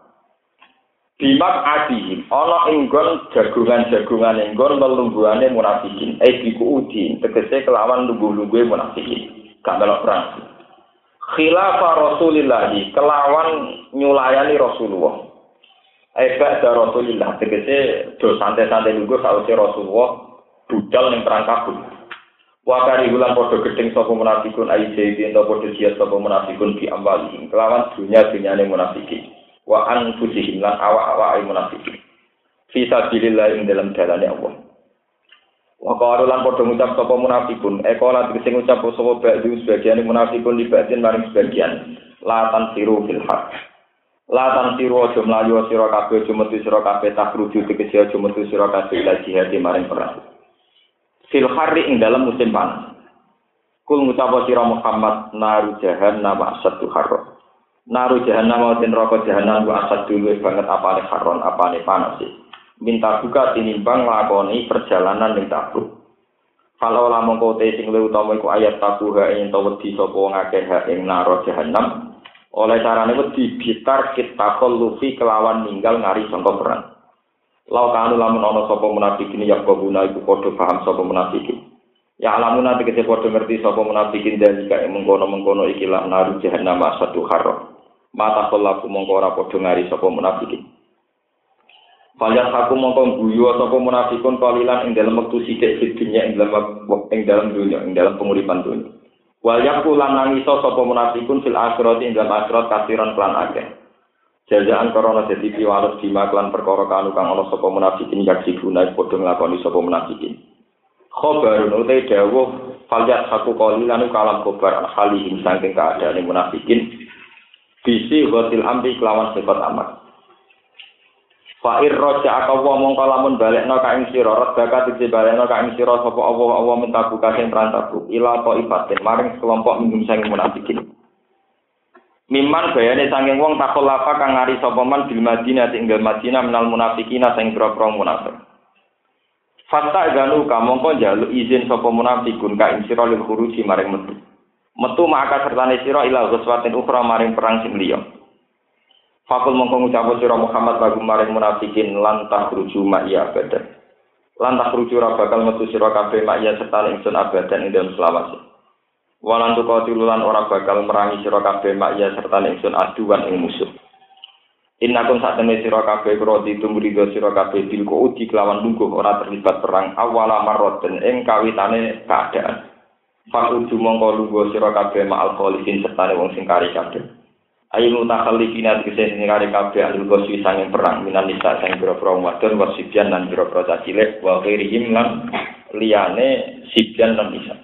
Bimak adihim, ana inggon jagungan-jagungan inggon lelungguhane munafikin, eh diku udin, tegese kelawan lungguh-lungguhe munafikin. gak melok perang. Khilafah Rasulillah kelawan nyulayani Rasulullah. Ebak da Rasulillah tegese do santai-santai nunggu sausi Rasulullah budal ning perang kabul. Wakari ulang podo gedeng sapa munafikun ayi jadi ento podo jihad sapa munafikun di amwalihim kelawan dunia dunyane munafikin. Wa anfusihim lan awak-awak munafikin. Fi sabilillah ing dalam dalane Allah. Wa qalu lan padha ngucap sapa munafikun, eko lan sing ngucap sapa ba'du sebagian munafikun libatin maring sebagian. Latan siru fil haq. Latan siru aja mlayu sira kabeh aja metu sira kabeh tak rujuk tegese aja metu sira kabeh ila jihad maring perang. Fil hari ing dalam musim panas. Kul ngucap sira Muhammad naru jahannam asatu harro. Naru jahannam den neraka jahannam wa asad dulu banget apane haron apane panas sih. minta buka tinimbang lakoni perjalanan ning tabuk. Kalau lamun kote sing luwih utama iku ayat tabuha ing to wedi sapa wong akeh ing naro jahanam. Oleh carane wedi bitar kitakol lufi kelawan ninggal ngari sangka perang. Lau kanu lamun ana sapa munafikin ya guna iku padha paham sapa munafikin. Ya alamun nanti kese padha ngerti sapa munafikin dan jika mengkono-mengkono ikilah naru jahanam satu haro. Mata kolaku mongko ora padha ngari sapa munafikin. Panjang aku mongko guyu sapa munafikun kalilan ing dalam wektu sithik di dunia ing dalam ing dalam dunia ing dalam penguripan dunia. Wal yaku lan nangiso sapa munafikun fil akhirat ing dalam akhirat kasiran klan akeh. Jajaan korona dadi piwales di klan perkara kanu kang ana sapa munafikin yaksi guna padha nglakoni sapa munafikin. Khobarun utai dawuh falyat saku kalilan kalam khobar halihim saking keadaan munafikin. Bisi ghatil amri kelawan sifat amat. Fa'ir roja akawa mongko lamun balekno ka ing sira redaka dite balekno ka ing sira sapa Allah Allah minta buka sing transabu ila to ibatin maring kelompok minggum sang munafikin. Miman bayane sanging wong takol lapa kang ngari sapa man bil Madinah tinggal Madinah menal munafikina sing pro-pro munafik. Fasta ganu ka mongko njaluk izin sapa munafikun ka ing sira lil khuruji maring metu. Metu maka sertane sira ila ghuswatin ukhra maring perang sing liya. Fakul mongko ngucap sira Muhammad lagu maring munafikin lantah ruju ma'iya abadan. Lantah ruju bakal metu sira kabeh ma'iya serta ingsun abadan ing dalem selawase. Walan tu kau tilulan ora bakal merangi sira kabeh ma'iya serta ingsun aduan ing musuh. Innakum sak temne sira kabeh krodi tumrido sira kabeh bil kuudi kelawan lungguh ora terlibat perang awala marroten ing kawitane keadaan. Fakudu mongko lungguh sira kabeh ma'al kholisin serta wong sing kari kabeh. Ayo mutakhallifina tegese sing kabeh alul goswi sanging perang minan nisa sing pira-pira wadon wasibyan lan pira-pira cilik wa ghairihim lan liyane sibyan lan nisa.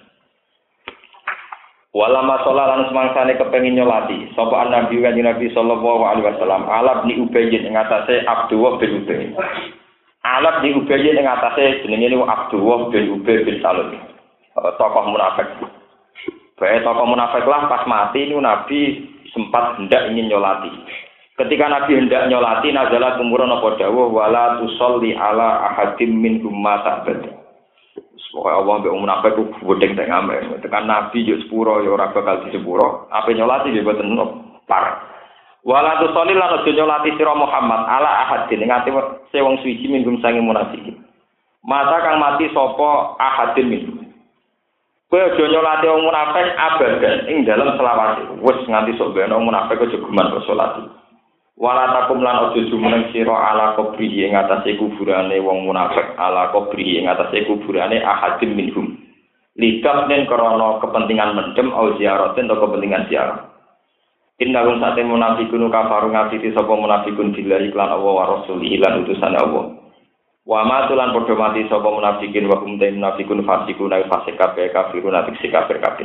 Walama sholat lan semangsane kepengin nyolati sapa nabi kan nabi sallallahu alaihi wasallam alab ni ubayyin ing atase Abdullah bin Ubay. Alab ni ubayyin ing atase jenenge niku Abdullah bin Ubay bin Salul. Tokoh munafik. Bae tokoh munafik lah pas mati niku nabi sempat hendak ingin nyolati. Ketika Nabi hendak nyolati nazala kumurun apa dawuh wala tusolli ala ahadim min mata bada. Pokoknya Allah mbek munafik ku bodeng tak ngamen. Tekan Nabi yo sepuro yo ora bakal di sepuro. Apa nyolati yo boten par. Wala tu sholil lan aja nyolati sira Muhammad ala ahadin ngati se wong suci minggum sange munafik. Mata kang mati sapa ahadin min. Kowe aja nyolati wong munafik abadan ing dalam selawase. Wis nganti sok beno munafik aja geman kok salati. Wala takum lan ojo jumeneng sira ala kubri ing atase kuburane wong munafik ala kubri ing atase kuburane ahadim minhum. Lidah nen krana kepentingan mendem au ziaratin atau kepentingan ziarah. Innahum sate munafikun kafaru ngafiti sapa munafikun billahi lan Allah wa rasulihi lan utusane Allah. Wa ma tulan padha mati sapa munafikin wa hum munafikun fasikun fasik kabeh kafirun atik kafir kabeh.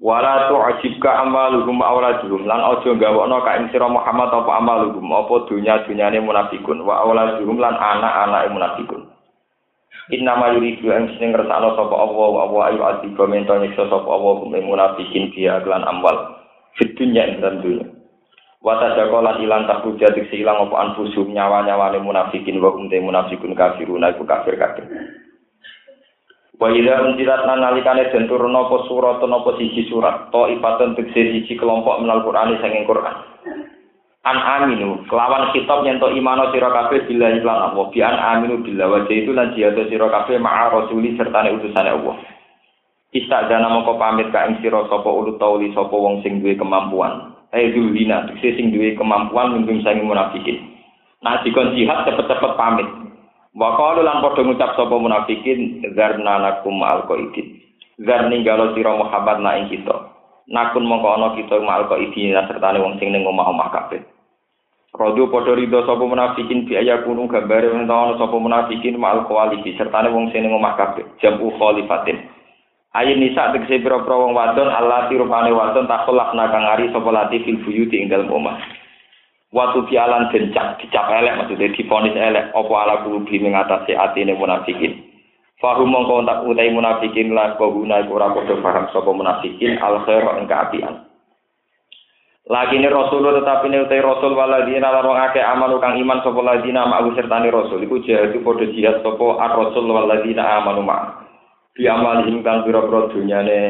wala tu'jibka amaluhum awladuhum lan aja gawokno ka ing sira Muhammad apa amaluhum apa dunya-dunyane munafikun. Wa awladuhum lan anak-anake munafikun. Inna ma yuridu ang sing ngersakno sapa Allah wa wa ayu ati komento nyiksa sapa Allah munafikin dia lan amwal. Fit dunya ing dunya wa tajakolan ilang tak jadik silang apa anfusum nyawa-nyawane munafikin wa kum munafikun kafirun iku kafir kafir Wa ila unzilat lan nalikane den turun apa surat apa siji surat to ipatan tegese siji kelompok menal Qur'an sing Qur'an. An aminu kelawan kitab nyento imano sira kabeh bila lan Allah bi an aminu bila wa itu lan jihad sira kabeh ma'a rasuli sertane utusane Allah. Istadana moko pamit ka ing sira sapa ulut tauli sapa wong sing duwe kemampuan. Eh dulina tegese sing duwe kemampuan mimpin sange munafikin. Nah dikon jihad cepet-cepet pamit. Wa qalu lan padha ngucap sapa munafikin zarna nakum alqaidin. Zar ninggalo sira Muhammad na ing kita. Nakun mongko ana kita mal qaidin sertane wong sing ning omah-omah kabeh. Rodo padha rido sapa munafikin bi aya kunung gambare ana sapa munafikin mal koalisi sertane wong sing ning omah kabeh. Jamu khalifatin. Ayin nisa tegese pira-pira wong wadon Allah rupane wadon takolak nakang ari sapa lati fil buyuti ing dalem omah. Watu pialan dencak dicap elek maksudnya difonis elek apa ala kulubi mengatasi atine munafikin. Fahum mongko tak utai munafikin la guna ora padha paham sapa munafikin al khair ing kaapian. Lagi ini Rasul tetapi ini utai Rasul waladina larong amanu kang iman sapa ladina ma'u sertani Rasul iku jihad padha jihad sapa ar Rasul waladina amanu ma. Bi amalihim kang pira-pira dunyane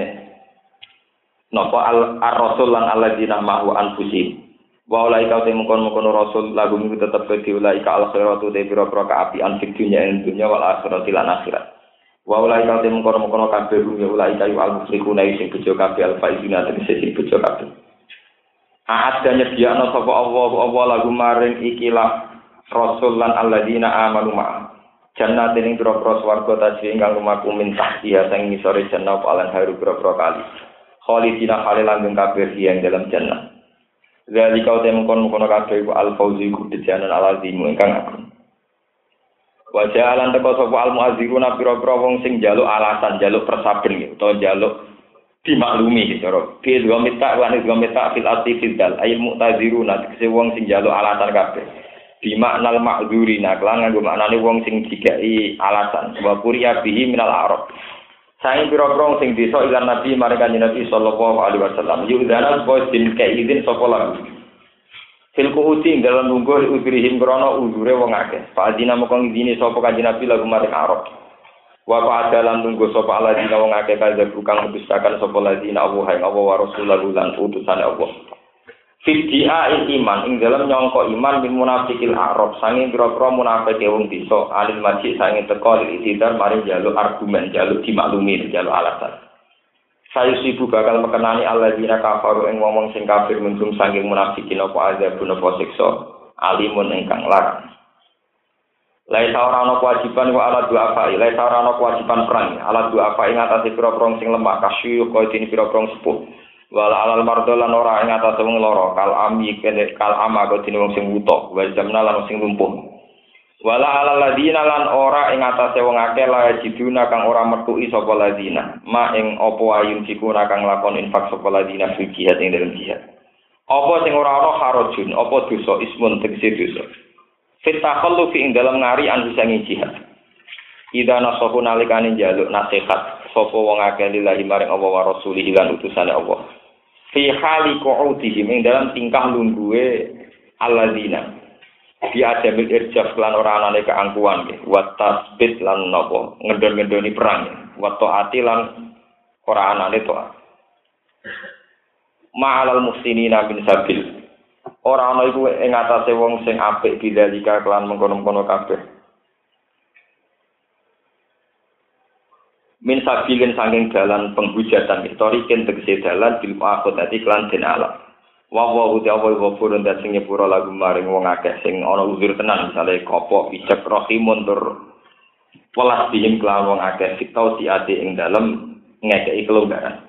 napa al Rasul lan aladina ma'u anfusihim. wa ulai kau temu kon mukon rasul lagu minggu tetap ke ulai ka al khairatu de biro pro ka api an fik dunya en dunya wal akhirat lan akhirat. Wa ulai kau temu kon mukon kabeh dunya ulai kayu al musriku nai sing bejo kabeh al faizina te sing bejo kabeh. Aat dan nyediakno sapa Allah Allah lagu maring ikilah rasul lan alladzina amanu ma'a jannah dening biro-biro swarga tajri ingkang rumahku min tahtiha sing ngisore jannah paling haru biro-biro kali khalidina khali langgeng kabeh yang dalam jannah Dari kau temu kon mukono kabeh iku al fauzi ku dejanan al azimu ingkang agung. Wajah alan teko sapa al muaziruna pira-pira wong sing njaluk alasan, njaluk persaben gitu, utawa njaluk dimaklumi gitu. Fi dua mita wa dua mita fil ati fil dal ayil mu'taziruna tegese wong sing njaluk alasan kabeh. Di maknal ma'dzurina kelan nganggo maknane wong sing dikai alasan. Wa kuriya bihi minal arab. Saya pira-pira sing desa ilan Nabi mereka Nabi sallallahu alaihi wasallam. Yudana boy din kaidin sapa lagu. Fil kuuti dalam nunggu udrihim krono udure wong akeh. Fadina moko ngidini sapa kanjeng Nabi lagu maring Arab. Wa dalam nunggu sapa aladina wong akeh kaza bukan mendustakan sapa ladina Allah hai Allah wa rasulahu lan utusane Allah. Fidia iman. Ing dalam nyongko iman min munafikil arab. Sanging pira-pira munafik wong desa. Alil majid sanging teko itidar mari jaluk argumen jaluk dimaklumi jaluk alasan. Saya sibu bakal mekenani alladzina kafaru ing wong sing kafir minum saking munafikin apa azabun apa siksa alimun ingkang larang. Lai ora ana kewajiban wa ala dua apa, lai ora ana kewajiban perang, ala dua apa ing atase pira-pira sing lemah kasyu kaya dene pira-pira sepuh. Wala alal mardo lan ora ing atase wong lara, kal ami kene kal ama kaya dene wong sing wuta, wa jamna lan sing lumpuh. Wala ala ladina lan ora ing atase wong akeh la jiduna kang ora metuki sapa ladina. Ma ing apa ayun sikuna kang lakon infak sapa ladina fi jihad ing dalam jihad. Apa sing ora ana harajun, apa dosa ismun tegese dosa. Fit takhallu fi ing dalam ngari an bisa jihad. Ida nasahu nalikane njaluk nasihat sapa wong akeh lillahi maring Allah wa rasulih lan utusane Allah. Fi hali qu'udihim ing dalam tingkah lungguhe alladzina Bi adamil irjaf lan ora anane keangkuhan nggih. Wa tasbit lan napa ngendon-ngendoni perang. Wa taati lan ora anane taat. Ma'alal muhsinina bin sabil. Ora ana iku ing atase wong sing apik bidzalika kelan mengkono-kono kabeh. Min sabilin saking dalan penghujatan historikin tegese dalan bil akhirati klan den alam. wa wa uti apa ghafur dan sing nyepuro lagu maring wong akeh sing ana uzur tenan misale kopok ijek rahimun tur welas dihim kelawan wong akeh fitau si ati ing dalem ngekeki kelonggaran.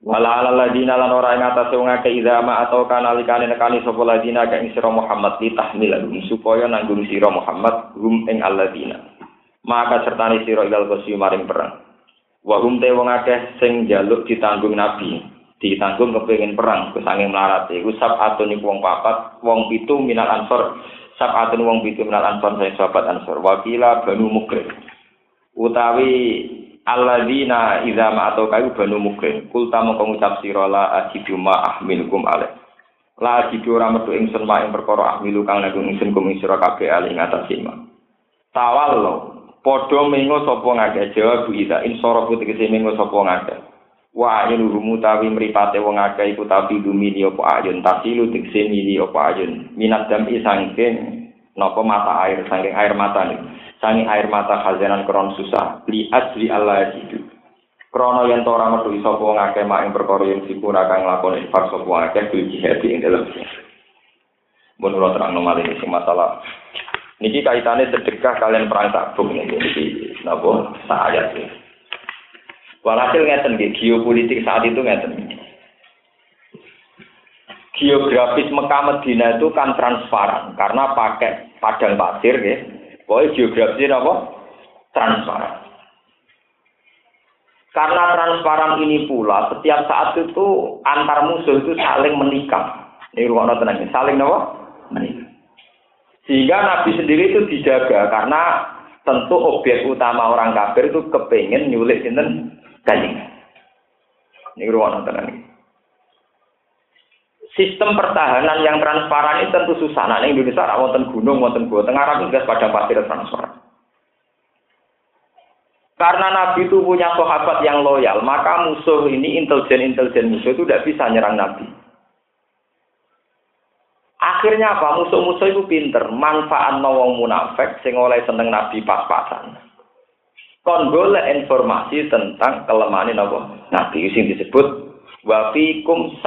Wala ala ladina lan ora ing atase wong akeh idama atau kanalikane nekani sapa ladina ka ing sira Muhammad li tahmil supaya nanggung sira Muhammad hum ing alladina. Maka sertane sira ilal kosi maring perang wa hum te wong akeh sing jaluk ditanggung nabi. Ditanggung kepengin perang kesanging melarat. Iku sab atun iku wong papat wong pitu minal ansor. Sab atun wong pitu minal ansor saya sahabat ansor. Wakila banu mukrim utawi alladzina idza ma atau kayu banu mukrim kulta mongko ngucap sira la ajidu ma ahmilukum alaih. La ajidu ora metu ingsun ma ing perkara ahmilu kang nanggung ingsun kum sira kabeh ali ing atas tawallo padha mengo sapa ngake jawab ida insara putih mengo sapa ngake wa ayun rumu tawi mripate wong akeh iku tapi dumini apa ayun? Tasilu dikse mili apa ayun? Minat dam isangking napa mata air saking air mata nih sangi air mata khazanan kron susah. Li asli Allah itu krono yen to ora metu sapa wong akeh mak ing perkara yen sipura kang lakoni infak sapa akeh bil jihad ing dalem mun ora terang ini sing masalah niki kaitane sedekah kalian perang tabung niki napa saya sih Walhasil ngeten nggih, geopolitik saat itu ngeten. Geografis Mekah Medina itu kan transparan karena pakai padang pasir nggih. Pokoknya geografis apa? Transparan. Karena transparan ini pula setiap saat itu antar musuh itu saling menikah. Ini ruang tenang, saling apa? Menikah. Sehingga Nabi sendiri itu dijaga karena tentu objek utama orang kafir itu kepengen nyulik sinten Kanjeng. Ini ruang nonton Sistem pertahanan yang transparan ini tentu susah. Nah, Indonesia wonten gunung, wonten gua, tengah rapi gas pada pasir transparan. Karena Nabi itu punya sahabat yang loyal, maka musuh ini intelijen-intelijen musuh itu tidak bisa nyerang Nabi. Akhirnya apa? Musuh-musuh itu pinter, manfaat nawang munafik, sing oleh seneng Nabi pas-pasan. Kon golek informasi tentang kelemahan napa nabi sing disebut wa fikum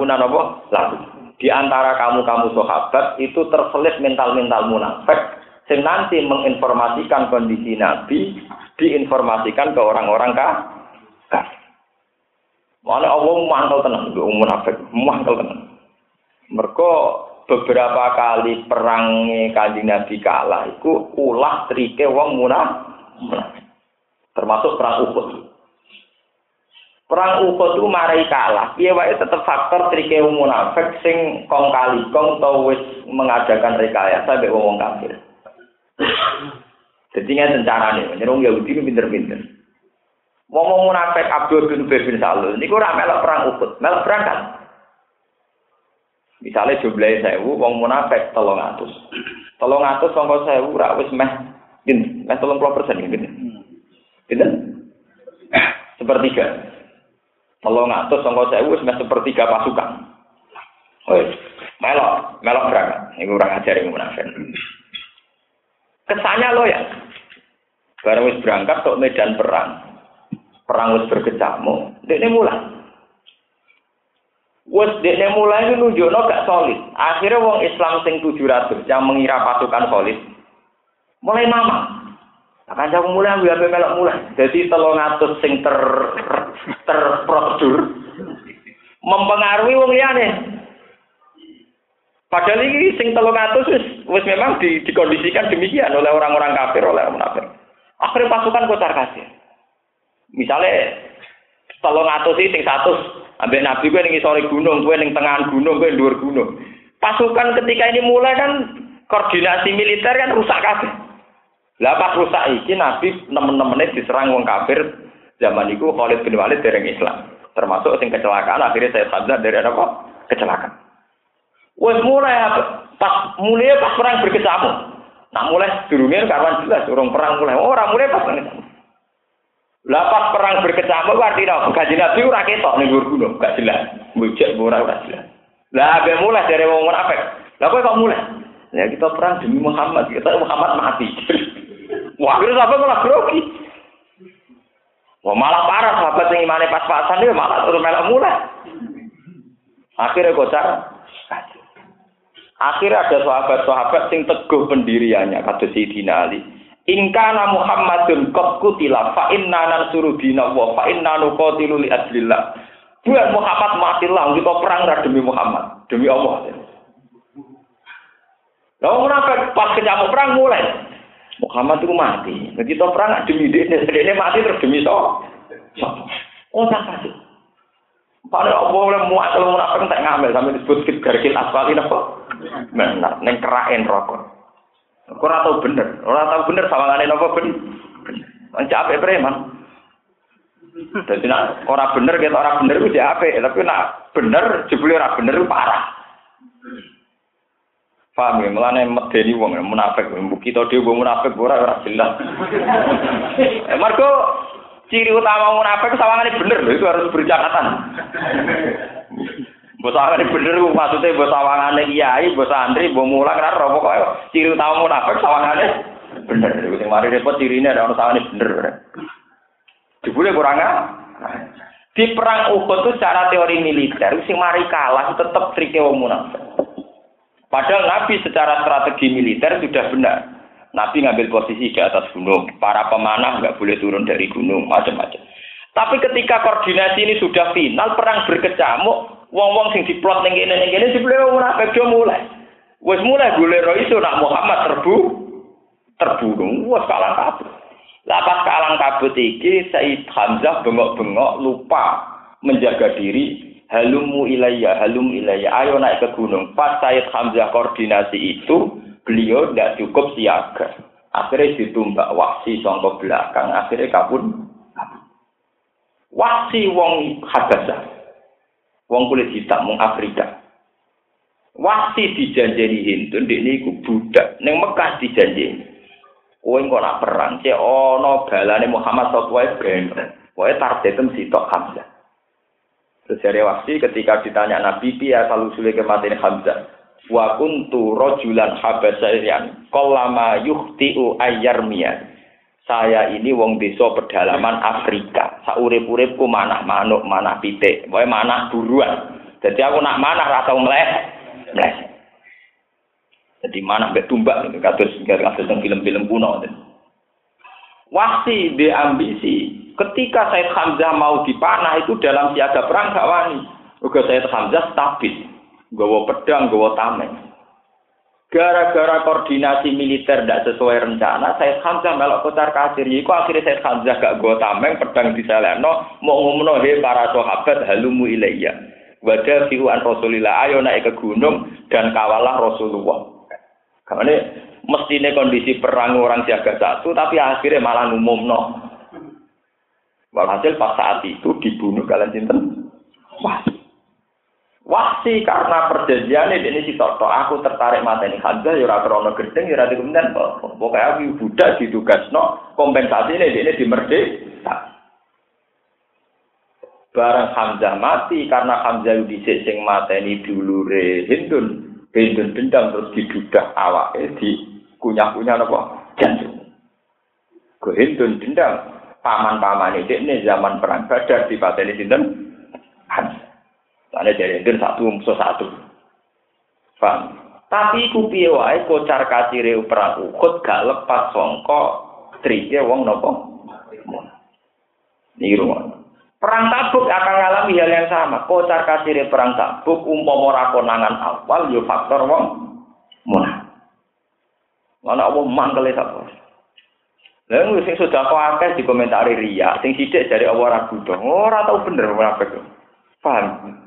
una napa lalu di antara kamu kamu sahabat itu terselip mental-mental munafik sing nanti menginformasikan kondisi nabi diinformasikan ke orang-orang kah kah Mana Allah mantau tenang, munafik, mantau tenang. Mereka beberapa kali perangnya kanjeng Nabi kalah, itu ulah trike wong munafik termasuk perang Uhud. Perang Uhud itu marai kalah. Piye wae tetep faktor trike munafik sing kong kali kong tau wis mengadakan rekayasa mbek wong kafir. Jadi nggak carane, nyerung Yahudi ini pinter-pinter. Wong munafik Abdul bin Ubay bin Salul niku ora melok perang Uhud, melok perang kan. Misalnya jumlahnya sewu, wong munafik tolong atus. Tolong atus, sangka sewu, rak wis meh, gini, meh tolong puluh persen, gini. Gitu? Sepertiga. Kalau ngatus sangka saya wis sepertiga pasukan. Oh, melok, melok berangkat. Ini kurang ajar yang munafik. Kesannya lo ya. Barang wis berangkat ke medan perang. perang wis berkecamuk, dekne mulai. Wes dekne mulai itu nunjukno gak solid. Akhirnya wong Islam sing 700 yang mengira pasukan solid mulai mama. Akan jauh mulai ambil apa melok mulai. Jadi telung atus sing ter terprosedur mempengaruhi wong liyane. Padahal ini sing telung atus wis memang di, dikondisikan demikian oleh orang-orang kafir oleh orang munafik. Akhirnya pasukan kocar kasih. Misalnya telung atus sing satu ambek nabi gue ning sore gunung, gue ning tengah gunung, gue dhuwur gunung. Pasukan ketika ini mulai kan koordinasi militer kan rusak kabeh. Lah pas rusak iki nabi nemen-nemene diserang wong kafir zaman itu Khalid bin Walid dari Islam. Termasuk sing kecelakaan akhirnya saya sadar dari apa? Kecelakaan. Wes mulai pas mulai pas perang berkecamuk. Nah mulai durungnya karuan jelas orang perang mulai orang mulai pas perang lah pas perang berkecamuk artinya gaji Nabi ora ketok ning dhuwur gunung, gak jelas. Bujak ora ora jelas. Lah abe mulai dari wong munafik. Lah kok kok mulai? Ya kita perang demi Muhammad, kita Muhammad mati. Wah, akhirnya sahabat malah grogi. Wah, malah parah sahabat yang imane pas-pasan dia malah terus melok mulai. Akhirnya kocar. Akhirnya ada sahabat-sahabat yang teguh pendiriannya, kata Sayyidina Ali. Ingkana Muhammadun qad kutila fa inna nansuru dina wa fa inna nuqatilu li ajlillah. Buat Muhammad matilah kita perang demi Muhammad, demi Allah. Lalu kenapa pas kecamuk perang mulai? Muhammad itu mati. Nah, kita perang demi dia, dia mati terus demi so. so. Oh, tak kasih. Padahal Allah oleh muat kalau munafik tak ngambil sampai disebut garkil asfal ini apa? Benar, neng kerain rokok. Ora tau bener, ora tau bener sawangane napa ben. Mencap apik preman. Dadi nek ora bener kita ora bener ku apik, tapi nek bener jebule ora bener parah. Paham ya, mulane medeni wong munafik, mbok kita dhewe wong munafik ora ora jelas. eh Marco ciri utama munafik sawangane bener lho, itu harus bercatatan. Bos awangane bener maksudnya bos awangane kiai, bos santri, bos mulang kan ora pokoke ciri utama munafik sawangane bener. Sing mari repot cirine ada ono sawangane bener. Jebule kurang di perang Uhud itu secara teori militer sing mari kalah tetep trike wong munafik. Padahal Nabi secara strategi militer sudah benar. Nabi ngambil posisi di atas gunung. Para pemanah nggak boleh turun dari gunung, macam-macam. Tapi ketika koordinasi ini sudah final, perang berkecamuk, Wong-wong sing diplot ning kene ning kene wong munafik do mulai. Wis mulai golek iso nak Muhammad terbu terbunuh. Wes kalang kabut. Lah pas kalang kabut iki Said Hamzah bengok-bengok lupa menjaga diri halumu ilayya halum ilayya ayo naik ke gunung pas Said Hamzah koordinasi itu beliau tidak cukup siaga akhirnya ditumbak waksi songkok belakang akhirnya kabun waksi wong habasah Wong kulit hitam mung Afrika. Wasi dijanjeni Hindu, ini iku budak. Neng Mekah dijanjeni. Kowe engko nak perang, cek ana balane Muhammad sallallahu alaihi wasallam. Kowe targetem sitok Hamzah. Terus dari Wasi ketika ditanya Nabi piye asal usule kematian Hamzah. Wa kuntu rajulan habasyan qallama yuhtiu ayyarmiya. Saya ini wong desa pedalaman Afrika. Saurip-uripku manah manuk, manah pitik, pokoke manah buruan. Jadi aku nak manah ra tau mleh. Mleh. Jadi manah mbek tumbak gitu, kados kados film-film kuno. Wasi di ambisi. Ketika Said Hamzah mau dipanah itu dalam siaga perang gak wani. Uga Said Hamzah stabil. Gawa pedang, gawa tameng. Gara-gara koordinasi militer tidak sesuai rencana, saya Hamzah melok kocar kasir. Iku akhirnya saya Hamzah gak gue tameng pedang di Salerno, mau ngomong he para sahabat halumu ilayya. Wadah fi'uan Rasulillah, ayo naik ke gunung dan kawalah Rasulullah. Karena mestinya kondisi perang orang siaga satu, tapi akhirnya malah umum no. Walhasil pas saat itu dibunuh kalian cinten. Wah, Wasi karena perjanjian ini si Toto, aku tertarik mata ini Hamzah, ya krono gedeng, ya rada kemudian pokoknya aku budak no kompensasi ini ini di merdeka. Barang Hamzah mati karena Hamzah di sing ini dulu re Hindun, Hindun dendam terus didudah awak di kunyah kunyah nopo jantung. Ke Hindun dendam paman-paman ini ini zaman perang Badar di sinten Hamzah. Soalnya dari itu satu musuh satu. Paham? Tapi iku piye wae kocar kacire perang Uhud gak lepas sangka trike wong napa? Niki rumah. Perang Tabuk akan mengalami hal yang sama. Kocar kacire perang Tabuk umpama ora konangan awal yo faktor wong munah. Mana Allah mangkele sapa? Lalu sing sudah kok akeh dikomentari ria, sing sithik dari Allah ra butuh. Ora tau bener munafik. Paham?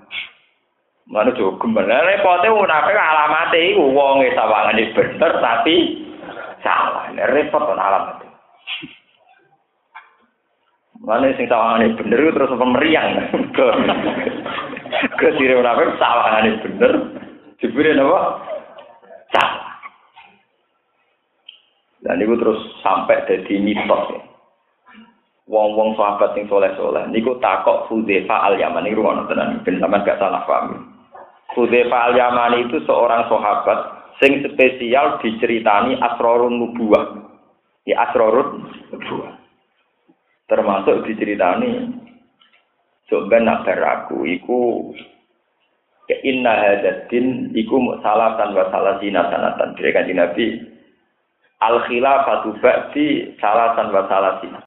Mana juga gembel. Repotnya munafik alamatnya itu wong sawangane bener tapi salah. Repot kan alamat. Mana sing sawangane bener terus pemeriang. Ke sire munafik sawangane bener. Jebule napa? Salah. Dan itu terus sampai jadi mitos ya. Wong-wong sahabat sing soleh-soleh niku takok Hudzefa al-Yaman niku ngono tenan ben gak salah paham. Hudzefa al-Yamani itu seorang sahabat sing spesial diceritani asrorun nubuwah. Ya asrorun nubuwah. Termasuk diceritani Coba nak aku, iku ya inna hadatin iku salatan wa salasina sanatan. Jadi kan Nabi al khilafatu ba'di salatan wa salasin.